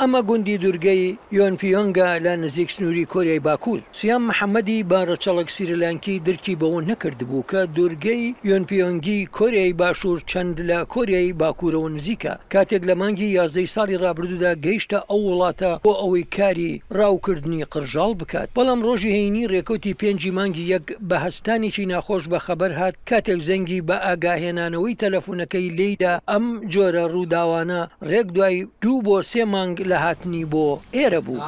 ئەمە گوندی دورگەی یۆنپیۆنگە لە نزیک سنووری کۆریای باکوور. سیام محەمەدی با رەچەڵەک سریلانکی درکی بەوە نەکردبوو کە دورگەی یۆنپیۆنگی کۆریای باشوور چەند لە کۆریای باکوورەوە نزیکە، کاتێک لە مانگی یازدەی ساڵی رابردوودا گەیشتە ئەو وڵاتە بۆ ئەوەی کاری راوکردنی قرژاڵ بکات، بەڵام رۆژی هەینی رێکەوتی پێنجی مانگی یەک بە هەستانێکی ناخۆش بە خەبەر هات کاتێک زەنگی بە ئاگاهێنانەوەی تەلەفونەکەی لێیدا ئەم جۆرە رووداوانە رێک دوای دوو بۆ سێ مانگ لە هاتنی بۆ ئێرە بوو.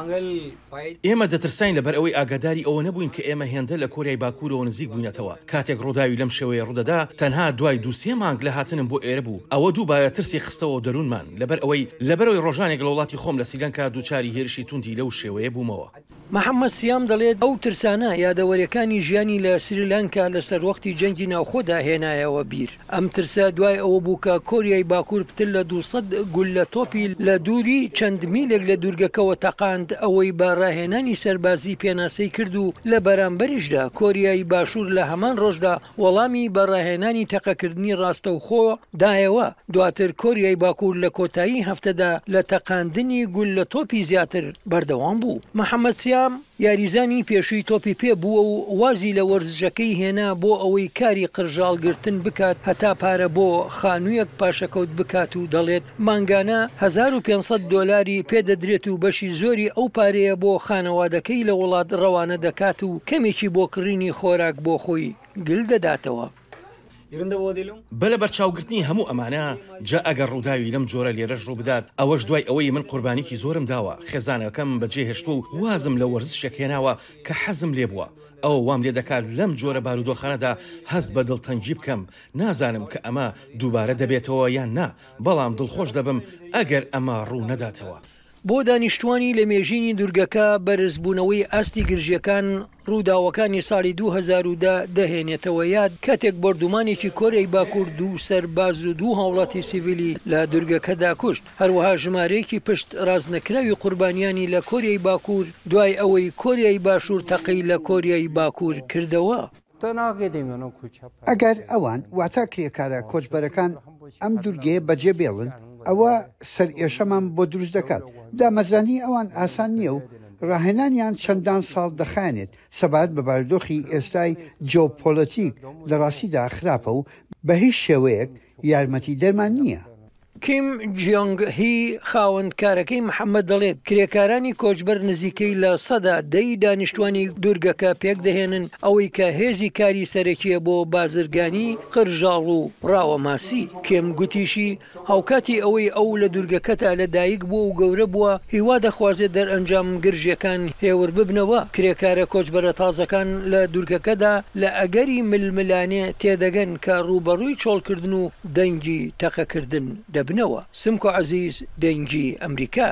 ئێمە دەترساین لەبەر ئەوەی ئاگاداری ئەوە نەبووین کە ئێمە هێندە لە کۆریای باکوورەوە نزیک بووینەتەوە. کاتێک رووداوی لەم شێوەیە روودەدا، تەنها دوای دوو سێ مانگ لە هاتنم بۆ ئێرە بوو، ئەوە دووبارە ترسێک خستەوە دەروونمان، لەبەر ئەوەی لەبەرەوەی رۆژانێک لە وڵاتی خۆم لە سریلانکا دووچاری هێرشی تووندی لەو شێوەیە بوومەوە. محەمەد سیام دەڵێت، ئەو ترسانە یادەوەریەکانی ژیانی لە سریلانکا لە سەروەختی جەنگی ناوخۆدا هێنایەوە بیر، ئەم ترسە دوای ئەوە بوو کە کۆریای باکور پتر لە دوو سەد گوللە تۆپی لە دووری چەند میلێک لە دوورگەکەوە تەقاند، ئەوەی بە راهێنانی سەربازی پێناسەی کرد و لە بەرامبەریشدا کۆریای باشور لە هەمان رۆژدا وەڵامی بە ڕاهێنانی تەقەکردنی ڕاستەوخۆ دایەوە، دواتر کۆریای باکوور لە کۆتایی هەفتەدا لە تەقاندنی گول لە تۆپی زیاتر بەردەوام بوو. محەمەد سیام یاریزانی پێشووی تۆپی پێ بووە و وازی لە وەرزشەکەی هێنا بۆ ئەوەی کاری قرژاڵگرتن بکات هەتا پارە بۆ خانوویەک پاشەکەوت بکات و دەڵێت، مانگانە هەزار و پێنج سەد دۆلاری پێ دەدرێت و بەشی زۆری ئەو پارەیە بۆ خانەوادەکەی لە وڵات ڕەوانە دەکات و کەمێکی بۆ کڕینی خۆراک بۆ خۆی گل دەداتەوە. بە لەبەرچاوگرتنی هەموو ئەمانە، جا ئەگەر ڕووداوی لەم جۆرە لێرەش ڕووبدات، ئەوەش دوای ئەوەی من قوربانیی زۆرم داوە، خێزانەکەم بەجێهێشتووە و وازم لە وەرزشێک هێناوە کە حەزم لێبووە، ئەوە وام لێدەکات لەم جۆرە بارودۆخانەدا هەست بە دڵتەنگی بکەم، نازانم کە ئەمە دووبارە دەبێتەوە یان نا، بەڵام دڵخۆش دەبم ئەگەر ئەمە ڕوو نەداتەوە. بۆ دانیشتووانی لەمێژینی دوورگەکە، بەرزبوونەوەی ئاستی گرژییەکان ڕووداوەکانی ساڵی دوو هەزار و دە دەهێنێتەوە یاد، کاتێک بۆردومانێکی کۆریای باکوور دوو سەرباز و دوو هاوڵاتی سیڤیلی لە دوورگەکەدا کوشت، هەروەها ژمارەیەکی پشت ڕاستنەکراوی قوربانیانی لە کۆریای باکوور دوای ئەوەی کۆریای باشوور تەقەی لە کۆریای باکوور کردەوە. ئەگەر ئەوان، واتە کرێکارە کۆچبەرەکان ئەم دوورگەیە بەجێ بێڵن، ئەوە سەرئێشەمان بۆ دروست دەکات. دامەزرانی ئەوان ئاسان نییە و ڕاهێنانیان چەندان ساڵ دەخایەنێت. سەبارەت بە بارودۆخی ئێستای جیۆپۆلەتیک، لە ڕاستیدا خراپە و بە هیچ شێوەیەک یارمەتیدەرمان نییە. کیم جیۆنگ هی خاوەند کارەکەی محەمەد دەڵێت، کرێکارانی کۆچبەر نزیکەی لە سەدا دەی دانیشتوانی دوورگەکە پێکدەهێنن، ئەوەی کە هێزی کاری سەرەکییە بۆ بازرگانی قرژاڵ و ڕاوە ماسی. کیم گوتیشی، هاوکاتی ئەوەی ئەو لە دوورگەکەتا لە دایک بووە و گەورە بووە، هیوا دەخوازێت دەرئەنجام گرژییەکان هێور ببنەوە، کرێکارە کۆچبەرە تازەکان لە دوورگەکەدا لە ئەگەری ململانێ تێدەگەن کە ڕووبەڕووی چۆڵکردن و دەنگی تەقەکردن دەبنەوە. سمکۆ عەزیز دەنگی ئەمریکا.